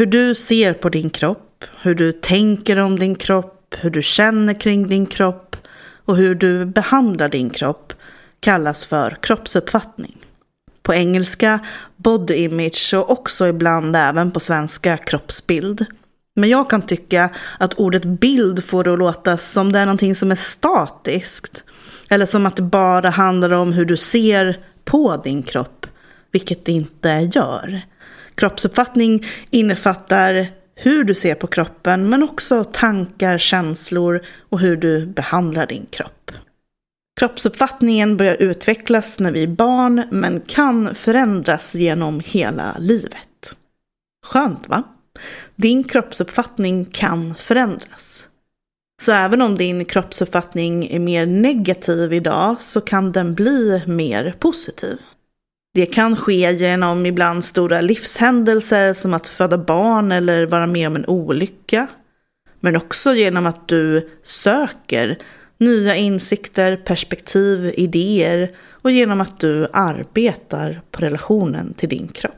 Hur du ser på din kropp, hur du tänker om din kropp, hur du känner kring din kropp och hur du behandlar din kropp kallas för kroppsuppfattning. På engelska body image och också ibland även på svenska kroppsbild. Men jag kan tycka att ordet bild får det att låta som det är någonting som är statiskt. Eller som att det bara handlar om hur du ser på din kropp, vilket det inte gör. Kroppsuppfattning innefattar hur du ser på kroppen men också tankar, känslor och hur du behandlar din kropp. Kroppsuppfattningen börjar utvecklas när vi är barn men kan förändras genom hela livet. Skönt va? Din kroppsuppfattning kan förändras. Så även om din kroppsuppfattning är mer negativ idag så kan den bli mer positiv. Det kan ske genom ibland stora livshändelser som att föda barn eller vara med om en olycka. Men också genom att du söker nya insikter, perspektiv, idéer och genom att du arbetar på relationen till din kropp.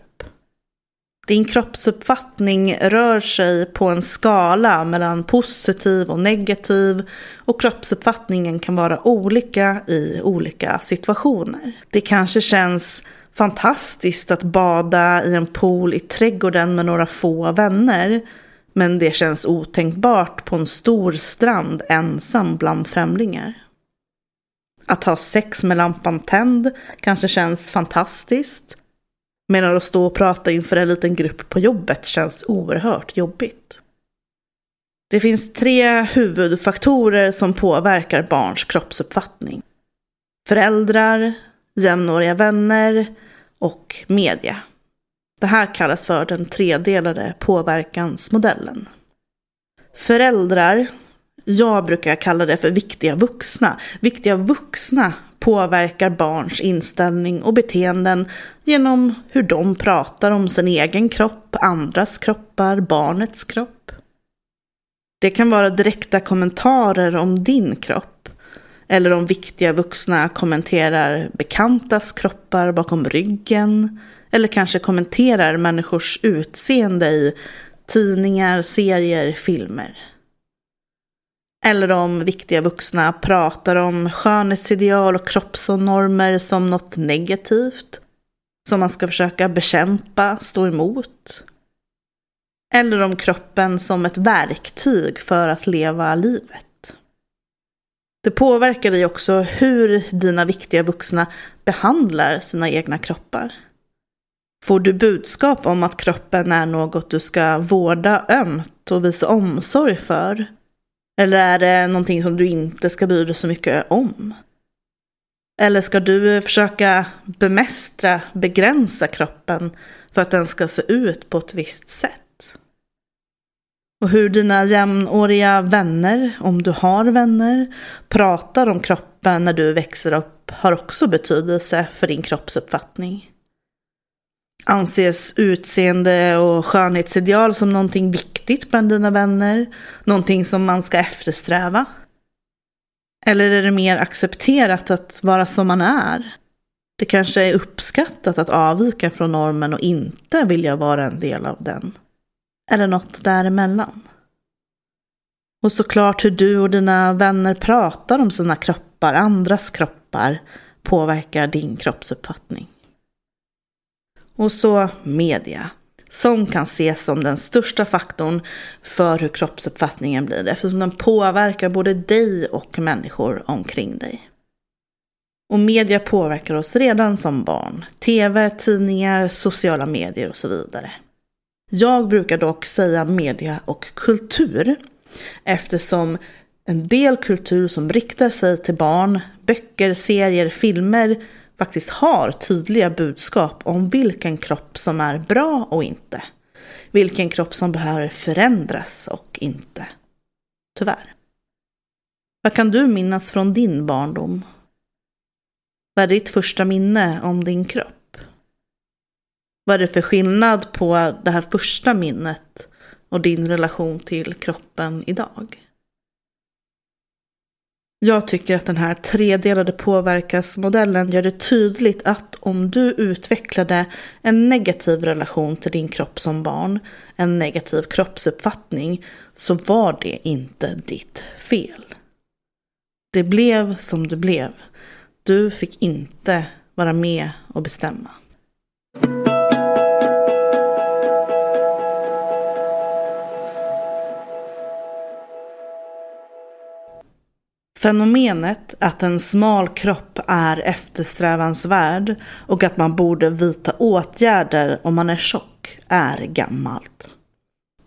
Din kroppsuppfattning rör sig på en skala mellan positiv och negativ och kroppsuppfattningen kan vara olika i olika situationer. Det kanske känns fantastiskt att bada i en pool i trädgården med några få vänner. Men det känns otänkbart på en stor strand ensam bland främlingar. Att ha sex med lampan tänd kanske känns fantastiskt. Medan att stå och prata inför en liten grupp på jobbet känns oerhört jobbigt. Det finns tre huvudfaktorer som påverkar barns kroppsuppfattning. Föräldrar, jämnåriga vänner och media. Det här kallas för den tredelade påverkansmodellen. Föräldrar, jag brukar kalla det för viktiga vuxna. Viktiga vuxna påverkar barns inställning och beteenden genom hur de pratar om sin egen kropp, andras kroppar, barnets kropp. Det kan vara direkta kommentarer om din kropp eller om viktiga vuxna kommenterar bekantas kroppar bakom ryggen. Eller kanske kommenterar människors utseende i tidningar, serier, filmer. Eller om viktiga vuxna pratar om skönhetsideal och kroppsnormer som något negativt. Som man ska försöka bekämpa, stå emot. Eller om kroppen som ett verktyg för att leva livet. Det påverkar dig också hur dina viktiga vuxna behandlar sina egna kroppar. Får du budskap om att kroppen är något du ska vårda ömt och visa omsorg för? Eller är det någonting som du inte ska bry dig så mycket om? Eller ska du försöka bemästra, begränsa kroppen för att den ska se ut på ett visst sätt? Och hur dina jämnåriga vänner, om du har vänner, pratar om kroppen när du växer upp har också betydelse för din kroppsuppfattning. Anses utseende och skönhetsideal som någonting viktigt bland dina vänner? Någonting som man ska eftersträva? Eller är det mer accepterat att vara som man är? Det kanske är uppskattat att avvika från normen och inte vilja vara en del av den eller något däremellan. Och såklart hur du och dina vänner pratar om sina kroppar, andras kroppar, påverkar din kroppsuppfattning. Och så media, som kan ses som den största faktorn för hur kroppsuppfattningen blir eftersom den påverkar både dig och människor omkring dig. Och media påverkar oss redan som barn. TV, tidningar, sociala medier och så vidare. Jag brukar dock säga media och kultur eftersom en del kultur som riktar sig till barn, böcker, serier, filmer faktiskt har tydliga budskap om vilken kropp som är bra och inte. Vilken kropp som behöver förändras och inte. Tyvärr. Vad kan du minnas från din barndom? Vad är ditt första minne om din kropp? Vad är det för skillnad på det här första minnet och din relation till kroppen idag? Jag tycker att den här tredelade påverkansmodellen gör det tydligt att om du utvecklade en negativ relation till din kropp som barn, en negativ kroppsuppfattning, så var det inte ditt fel. Det blev som det blev. Du fick inte vara med och bestämma. Fenomenet att en smal kropp är eftersträvansvärd och att man borde vidta åtgärder om man är tjock är gammalt.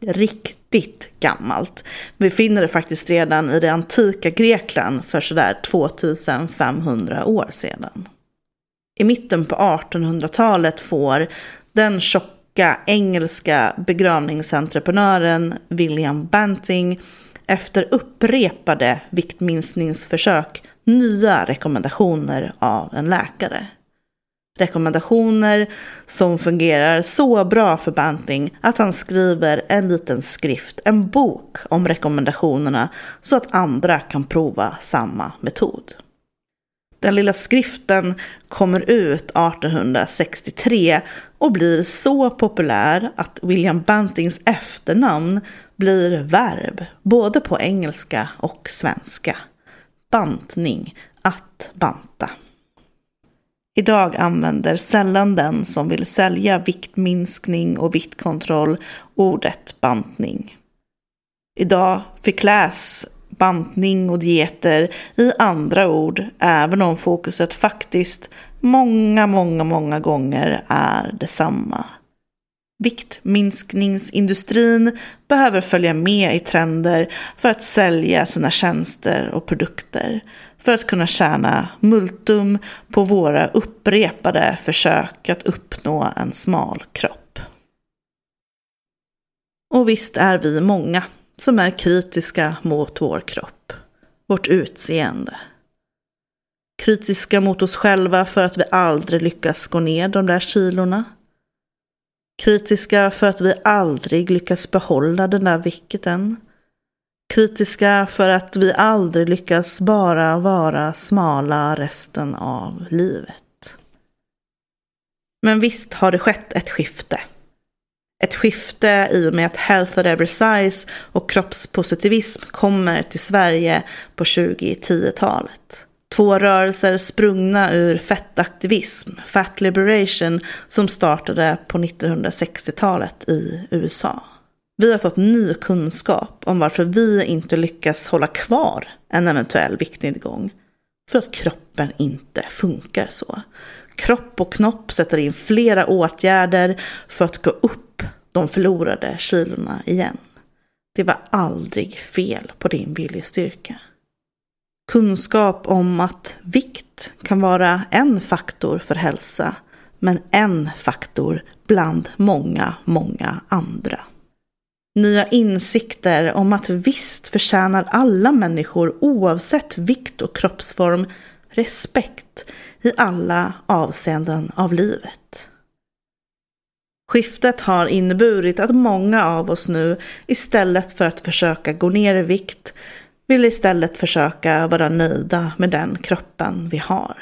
Riktigt gammalt. Vi finner det faktiskt redan i det antika Grekland för sådär 2500 år sedan. I mitten på 1800-talet får den tjocka engelska begravningsentreprenören William Banting efter upprepade viktminskningsförsök nya rekommendationer av en läkare. Rekommendationer som fungerar så bra för Banting att han skriver en liten skrift, en bok om rekommendationerna så att andra kan prova samma metod. Den lilla skriften kommer ut 1863 och blir så populär att William Bantings efternamn blir verb både på engelska och svenska. Bantning, att banta. Idag använder sällan den som vill sälja viktminskning och viktkontroll ordet bantning. Idag förkläs bantning och dieter i andra ord, även om fokuset faktiskt många, många, många gånger är detsamma. Viktminskningsindustrin behöver följa med i trender för att sälja sina tjänster och produkter för att kunna tjäna multum på våra upprepade försök att uppnå en smal kropp. Och visst är vi många som är kritiska mot vår kropp, vårt utseende. Kritiska mot oss själva för att vi aldrig lyckas gå ner de där kilorna. Kritiska för att vi aldrig lyckas behålla den där vikten. Kritiska för att vi aldrig lyckas bara vara smala resten av livet. Men visst har det skett ett skifte. Ett skifte i och med att Health at Every Size och kroppspositivism kommer till Sverige på 2010-talet. Två rörelser sprungna ur fettaktivism, Fat Liberation, som startade på 1960-talet i USA. Vi har fått ny kunskap om varför vi inte lyckas hålla kvar en eventuell viktnedgång. För att kroppen inte funkar så. Kropp och knopp sätter in flera åtgärder för att gå upp de förlorade kilorna igen. Det var aldrig fel på din viljestyrka. Kunskap om att vikt kan vara en faktor för hälsa, men en faktor bland många, många andra. Nya insikter om att visst förtjänar alla människor oavsett vikt och kroppsform respekt i alla avseenden av livet. Skiftet har inneburit att många av oss nu istället för att försöka gå ner i vikt vill istället försöka vara nöjda med den kroppen vi har.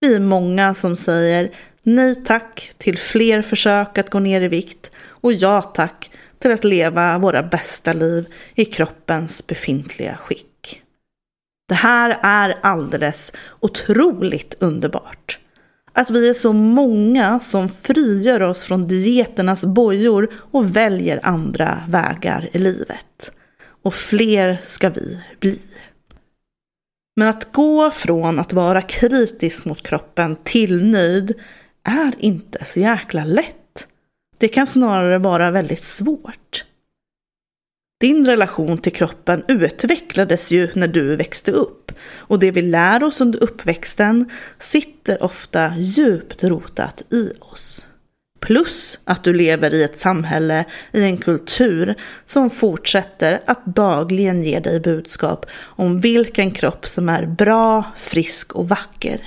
Vi är många som säger nej tack till fler försök att gå ner i vikt och ja tack till att leva våra bästa liv i kroppens befintliga skick. Det här är alldeles otroligt underbart. Att vi är så många som frigör oss från dieternas bojor och väljer andra vägar i livet. Och fler ska vi bli. Men att gå från att vara kritisk mot kroppen till nöjd är inte så jäkla lätt. Det kan snarare vara väldigt svårt. Din relation till kroppen utvecklades ju när du växte upp och det vi lär oss under uppväxten sitter ofta djupt rotat i oss. Plus att du lever i ett samhälle, i en kultur som fortsätter att dagligen ge dig budskap om vilken kropp som är bra, frisk och vacker.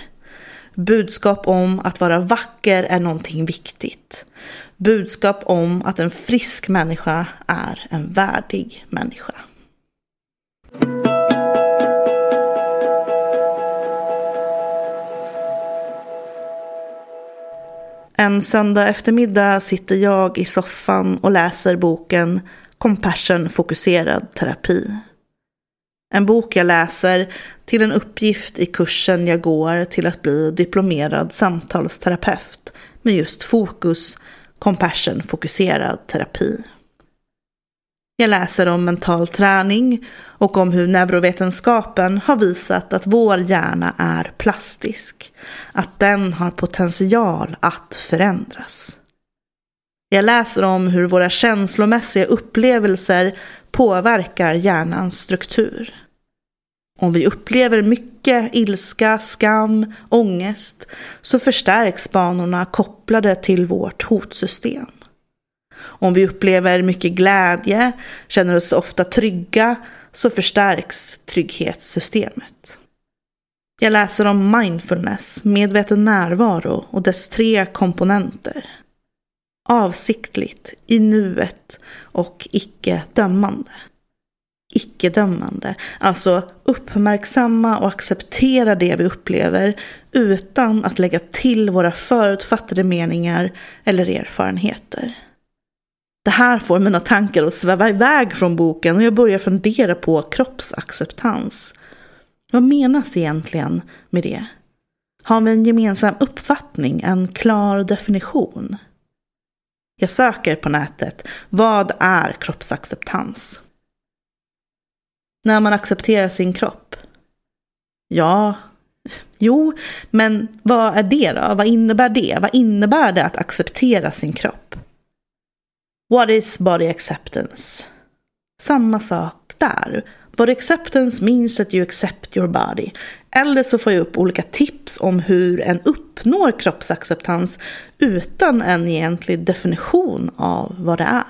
Budskap om att vara vacker är någonting viktigt. Budskap om att en frisk människa är en värdig människa. En söndag eftermiddag sitter jag i soffan och läser boken Compassion fokuserad terapi. En bok jag läser till en uppgift i kursen jag går till att bli diplomerad samtalsterapeut med just fokus compassion fokuserad terapi. Jag läser om mental träning och om hur neurovetenskapen har visat att vår hjärna är plastisk. Att den har potential att förändras. Jag läser om hur våra känslomässiga upplevelser påverkar hjärnans struktur. Om vi upplever mycket ilska, skam, ångest så förstärks banorna kopplade till vårt hotsystem. Om vi upplever mycket glädje, känner oss ofta trygga, så förstärks trygghetssystemet. Jag läser om mindfulness, medveten närvaro och dess tre komponenter. Avsiktligt, i nuet och icke-dömande. Icke-dömande, alltså uppmärksamma och acceptera det vi upplever utan att lägga till våra förutfattade meningar eller erfarenheter. Det här får mina tankar att sväva iväg från boken och jag börjar fundera på kroppsacceptans. Vad menas egentligen med det? Har vi en gemensam uppfattning, en klar definition? Jag söker på nätet. Vad är kroppsacceptans? När man accepterar sin kropp? Ja, jo, men vad är det då? Vad innebär det? Vad innebär det att acceptera sin kropp? What is body acceptance? Samma sak där. Body acceptance means that you accept your body. Eller så får jag upp olika tips om hur en uppnår kroppsacceptans utan en egentlig definition av vad det är.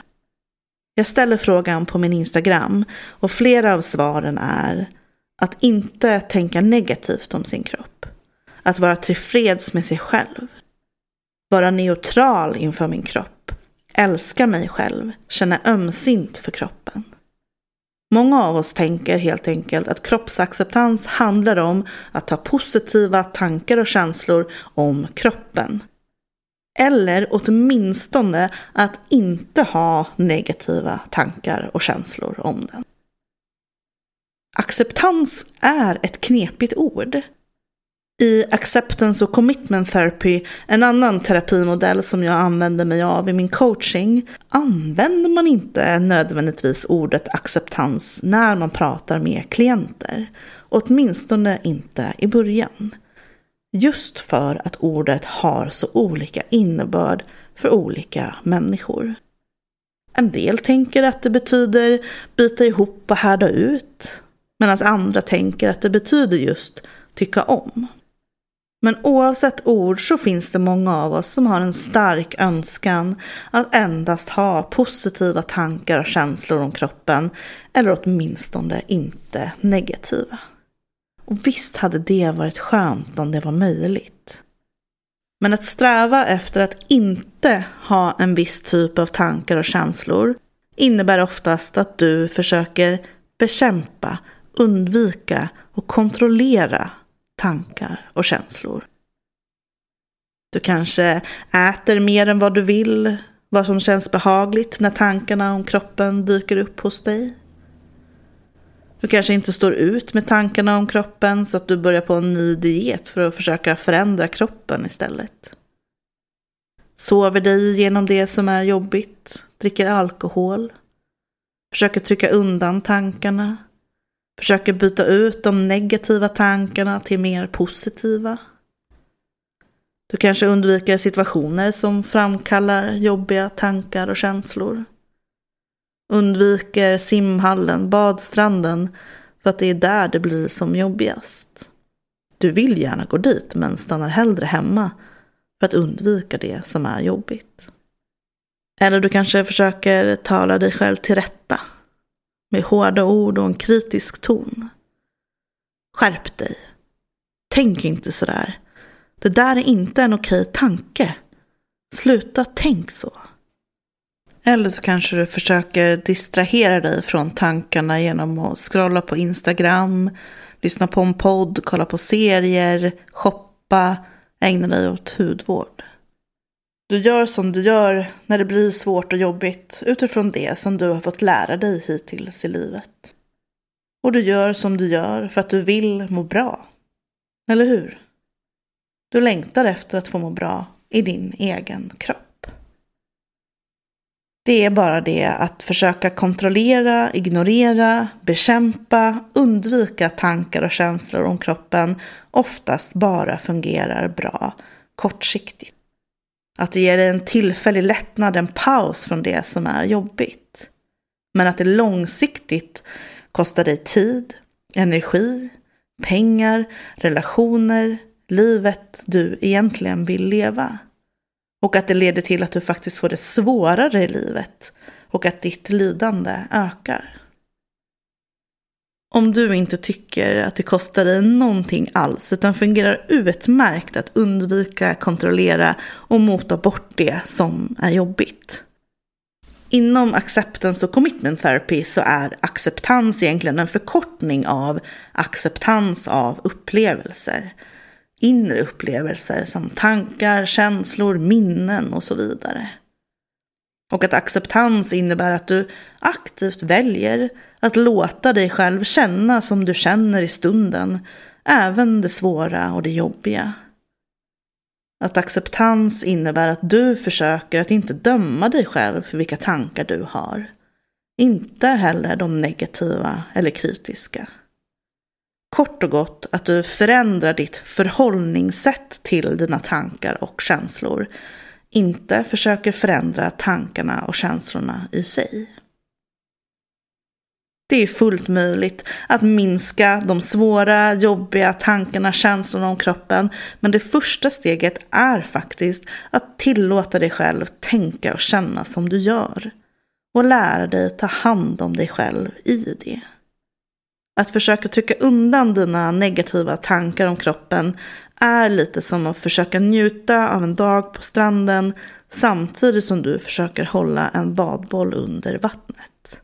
Jag ställer frågan på min Instagram och flera av svaren är att inte tänka negativt om sin kropp. Att vara tillfreds med sig själv. Vara neutral inför min kropp älska mig själv, känna ömsint för kroppen. Många av oss tänker helt enkelt att kroppsacceptans handlar om att ha positiva tankar och känslor om kroppen. Eller åtminstone att inte ha negativa tankar och känslor om den. Acceptans är ett knepigt ord. I Acceptance och Commitment Therapy, en annan terapimodell som jag använder mig av i min coaching, använder man inte nödvändigtvis ordet acceptans när man pratar med klienter. Åtminstone inte i början. Just för att ordet har så olika innebörd för olika människor. En del tänker att det betyder bita ihop och härda ut, medan andra tänker att det betyder just tycka om. Men oavsett ord så finns det många av oss som har en stark önskan att endast ha positiva tankar och känslor om kroppen, eller åtminstone inte negativa. Och visst hade det varit skönt om det var möjligt. Men att sträva efter att inte ha en viss typ av tankar och känslor innebär oftast att du försöker bekämpa, undvika och kontrollera tankar och känslor. Du kanske äter mer än vad du vill, vad som känns behagligt när tankarna om kroppen dyker upp hos dig. Du kanske inte står ut med tankarna om kroppen så att du börjar på en ny diet för att försöka förändra kroppen istället. Sover dig genom det som är jobbigt, dricker alkohol, försöker trycka undan tankarna, Försöker byta ut de negativa tankarna till mer positiva. Du kanske undviker situationer som framkallar jobbiga tankar och känslor. Undviker simhallen, badstranden, för att det är där det blir som jobbigast. Du vill gärna gå dit men stannar hellre hemma för att undvika det som är jobbigt. Eller du kanske försöker tala dig själv till rätta med hårda ord och en kritisk ton. Skärp dig. Tänk inte sådär. Det där är inte en okej tanke. Sluta tänk så. Eller så kanske du försöker distrahera dig från tankarna genom att scrolla på Instagram, lyssna på en podd, kolla på serier, shoppa, ägna dig åt hudvård. Du gör som du gör när det blir svårt och jobbigt utifrån det som du har fått lära dig hittills i livet. Och du gör som du gör för att du vill må bra. Eller hur? Du längtar efter att få må bra i din egen kropp. Det är bara det att försöka kontrollera, ignorera, bekämpa, undvika tankar och känslor om kroppen oftast bara fungerar bra kortsiktigt. Att det ger dig en tillfällig lättnad, en paus från det som är jobbigt. Men att det långsiktigt kostar dig tid, energi, pengar, relationer, livet du egentligen vill leva. Och att det leder till att du faktiskt får det svårare i livet och att ditt lidande ökar. Om du inte tycker att det kostar dig någonting alls utan fungerar utmärkt att undvika, kontrollera och mota bort det som är jobbigt. Inom acceptance och commitment therapy så är acceptans egentligen en förkortning av acceptans av upplevelser. Inre upplevelser som tankar, känslor, minnen och så vidare. Och att acceptans innebär att du aktivt väljer att låta dig själv känna som du känner i stunden, även det svåra och det jobbiga. Att acceptans innebär att du försöker att inte döma dig själv för vilka tankar du har. Inte heller de negativa eller kritiska. Kort och gott att du förändrar ditt förhållningssätt till dina tankar och känslor. Inte försöker förändra tankarna och känslorna i sig. Det är fullt möjligt att minska de svåra, jobbiga tankarna, känslorna om kroppen. Men det första steget är faktiskt att tillåta dig själv tänka och känna som du gör. Och lära dig ta hand om dig själv i det. Att försöka trycka undan dina negativa tankar om kroppen är lite som att försöka njuta av en dag på stranden samtidigt som du försöker hålla en badboll under vattnet.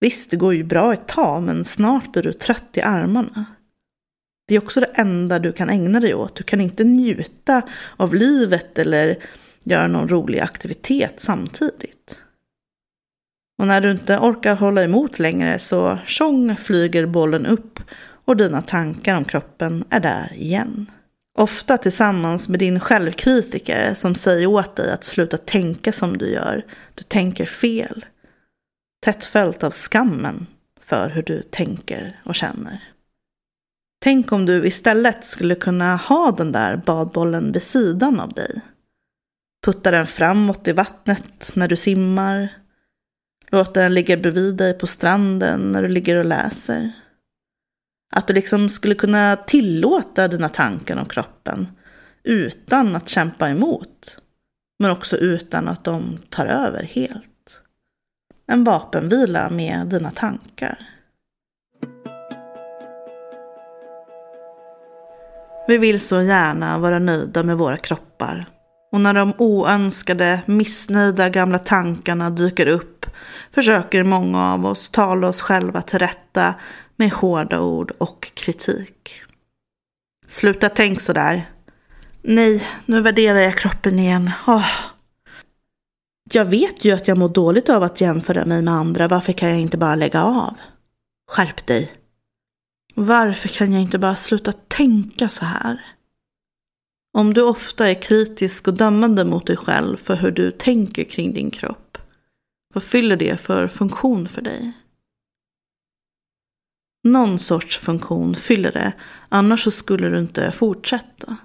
Visst, det går ju bra ett tag, men snart blir du trött i armarna. Det är också det enda du kan ägna dig åt. Du kan inte njuta av livet eller göra någon rolig aktivitet samtidigt. Och när du inte orkar hålla emot längre så tjong flyger bollen upp och dina tankar om kroppen är där igen. Ofta tillsammans med din självkritiker som säger åt dig att sluta tänka som du gör. Du tänker fel tätt följt av skammen för hur du tänker och känner. Tänk om du istället skulle kunna ha den där badbollen vid sidan av dig. Putta den framåt i vattnet när du simmar. Låt den ligga bredvid dig på stranden när du ligger och läser. Att du liksom skulle kunna tillåta dina tankar om kroppen utan att kämpa emot. Men också utan att de tar över helt en vapenvila med dina tankar. Vi vill så gärna vara nöjda med våra kroppar. Och när de oönskade, missnöjda gamla tankarna dyker upp försöker många av oss tala oss själva till rätta med hårda ord och kritik. Sluta tänk sådär. Nej, nu värderar jag kroppen igen. Oh, jag vet ju att jag mår dåligt av att jämföra mig med andra. Varför kan jag inte bara lägga av? Skärp dig. Varför kan jag inte bara sluta tänka så här? Om du ofta är kritisk och dömande mot dig själv för hur du tänker kring din kropp, vad fyller det för funktion för dig? Någon sorts funktion fyller det, annars så skulle du inte fortsätta.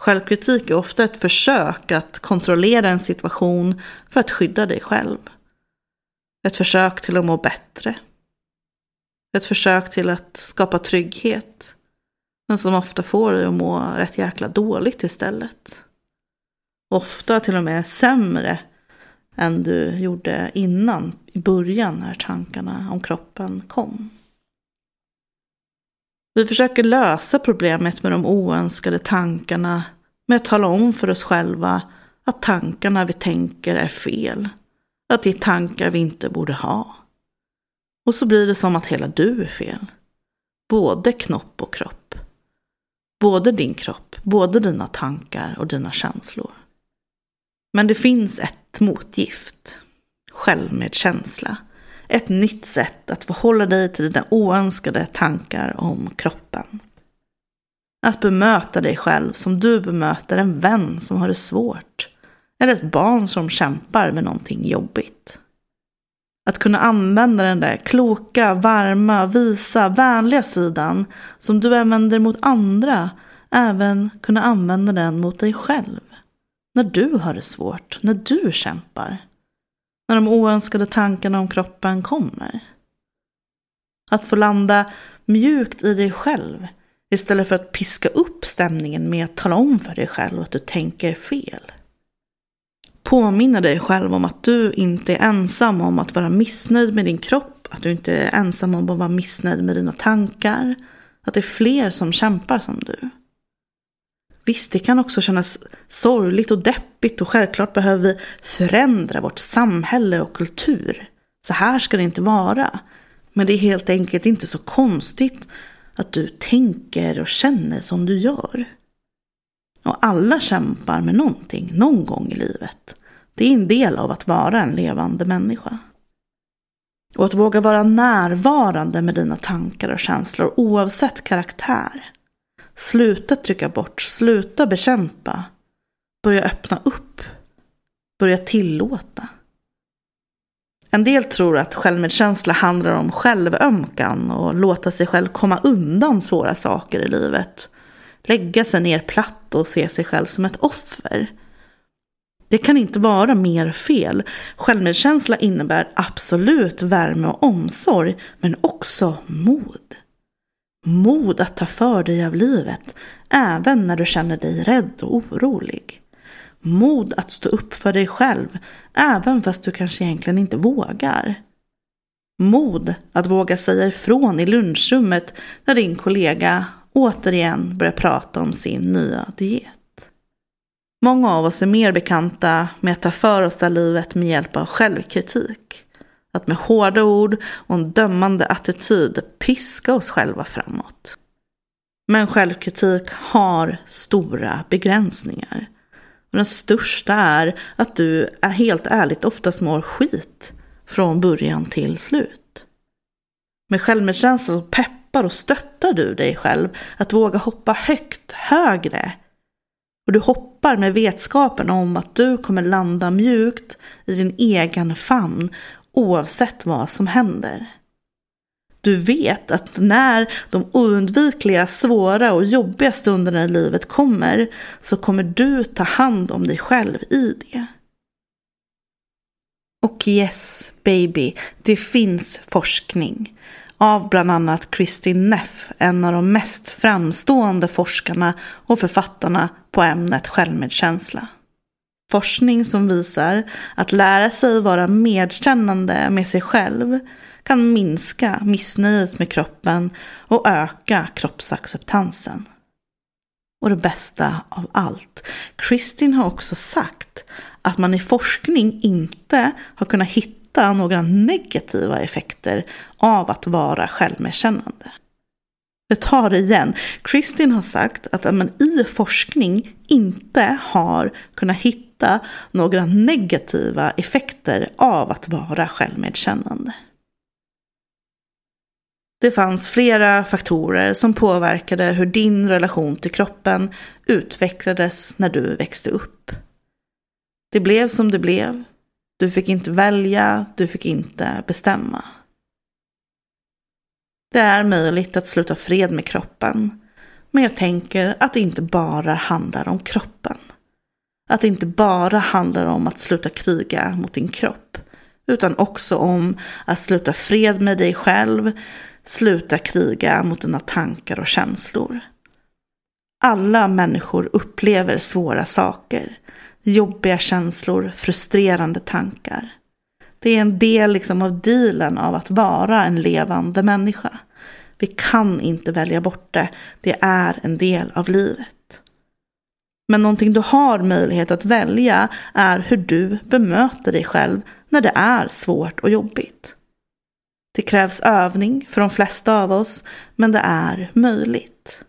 Självkritik är ofta ett försök att kontrollera en situation för att skydda dig själv. Ett försök till att må bättre. Ett försök till att skapa trygghet. Men som ofta får dig att må rätt jäkla dåligt istället. Ofta till och med sämre än du gjorde innan, i början när tankarna om kroppen kom. Vi försöker lösa problemet med de oönskade tankarna med att tala om för oss själva att tankarna vi tänker är fel. Att det är tankar vi inte borde ha. Och så blir det som att hela du är fel. Både knopp och kropp. Både din kropp, både dina tankar och dina känslor. Men det finns ett motgift. Självmedkänsla. Ett nytt sätt att förhålla dig till dina oönskade tankar om kroppen. Att bemöta dig själv som du bemöter en vän som har det svårt. Eller ett barn som kämpar med någonting jobbigt. Att kunna använda den där kloka, varma, visa, vänliga sidan som du använder mot andra, även kunna använda den mot dig själv. När du har det svårt, när du kämpar. När de oönskade tankarna om kroppen kommer. Att få landa mjukt i dig själv istället för att piska upp stämningen med att tala om för dig själv att du tänker fel. Påminna dig själv om att du inte är ensam om att vara missnöjd med din kropp, att du inte är ensam om att vara missnöjd med dina tankar, att det är fler som kämpar som du. Visst, det kan också kännas sorgligt och deppigt och självklart behöver vi förändra vårt samhälle och kultur. Så här ska det inte vara. Men det är helt enkelt inte så konstigt att du tänker och känner som du gör. Och alla kämpar med någonting någon gång i livet. Det är en del av att vara en levande människa. Och att våga vara närvarande med dina tankar och känslor oavsett karaktär. Sluta trycka bort, sluta bekämpa. Börja öppna upp. Börja tillåta. En del tror att självmedkänsla handlar om självömkan och låta sig själv komma undan svåra saker i livet. Lägga sig ner platt och se sig själv som ett offer. Det kan inte vara mer fel. Självmedkänsla innebär absolut värme och omsorg, men också mod. Mod att ta för dig av livet, även när du känner dig rädd och orolig. Mod att stå upp för dig själv, även fast du kanske egentligen inte vågar. Mod att våga säga ifrån i lunchrummet när din kollega återigen börjar prata om sin nya diet. Många av oss är mer bekanta med att ta för oss av livet med hjälp av självkritik. Att med hårda ord och en dömande attityd piska oss själva framåt. Men självkritik har stora begränsningar. Den största är att du är helt ärligt oftast mår skit från början till slut. Med självmedkänsla peppar och stöttar du dig själv att våga hoppa högt, högre. Och du hoppar med vetskapen om att du kommer landa mjukt i din egen famn oavsett vad som händer. Du vet att när de oundvikliga, svåra och jobbiga stunderna i livet kommer så kommer du ta hand om dig själv i det. Och yes, baby, det finns forskning av bland annat Kristin Neff, en av de mest framstående forskarna och författarna på ämnet självmedkänsla. Forskning som visar att lära sig vara medkännande med sig själv kan minska missnöjet med kroppen och öka kroppsacceptansen. Och det bästa av allt, Kristin har också sagt att man i forskning inte har kunnat hitta några negativa effekter av att vara självmedkännande. Jag tar det igen. Kristin har sagt att man i forskning inte har kunnat hitta hitta några negativa effekter av att vara självmedkännande. Det fanns flera faktorer som påverkade hur din relation till kroppen utvecklades när du växte upp. Det blev som det blev. Du fick inte välja, du fick inte bestämma. Det är möjligt att sluta fred med kroppen. Men jag tänker att det inte bara handlar om kroppen. Att det inte bara handlar om att sluta kriga mot din kropp. Utan också om att sluta fred med dig själv, sluta kriga mot dina tankar och känslor. Alla människor upplever svåra saker, jobbiga känslor, frustrerande tankar. Det är en del liksom av dealen av att vara en levande människa. Vi kan inte välja bort det. Det är en del av livet. Men någonting du har möjlighet att välja är hur du bemöter dig själv när det är svårt och jobbigt. Det krävs övning för de flesta av oss, men det är möjligt.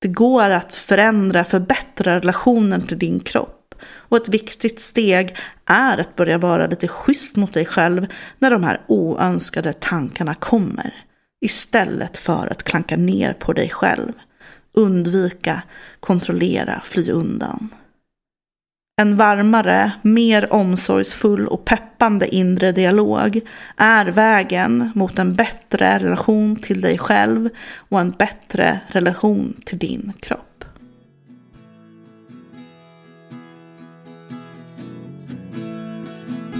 Det går att förändra, förbättra relationen till din kropp. Och ett viktigt steg är att börja vara lite schysst mot dig själv när de här oönskade tankarna kommer. Istället för att klanka ner på dig själv. Undvika, kontrollera, fly undan. En varmare, mer omsorgsfull och peppande inre dialog är vägen mot en bättre relation till dig själv och en bättre relation till din kropp.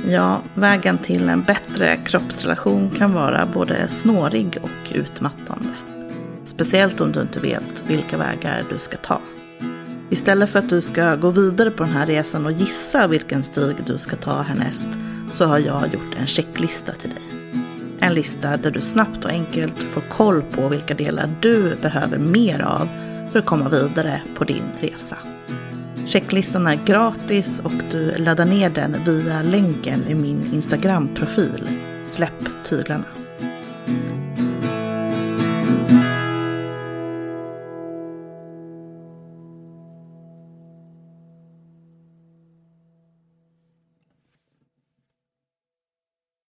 Ja, vägen till en bättre kroppsrelation kan vara både snårig och utmattande. Speciellt om du inte vet vilka vägar du ska ta. Istället för att du ska gå vidare på den här resan och gissa vilken stig du ska ta härnäst så har jag gjort en checklista till dig. En lista där du snabbt och enkelt får koll på vilka delar du behöver mer av för att komma vidare på din resa. Checklistan är gratis och du laddar ner den via länken i min Instagram-profil Släpp tyglarna.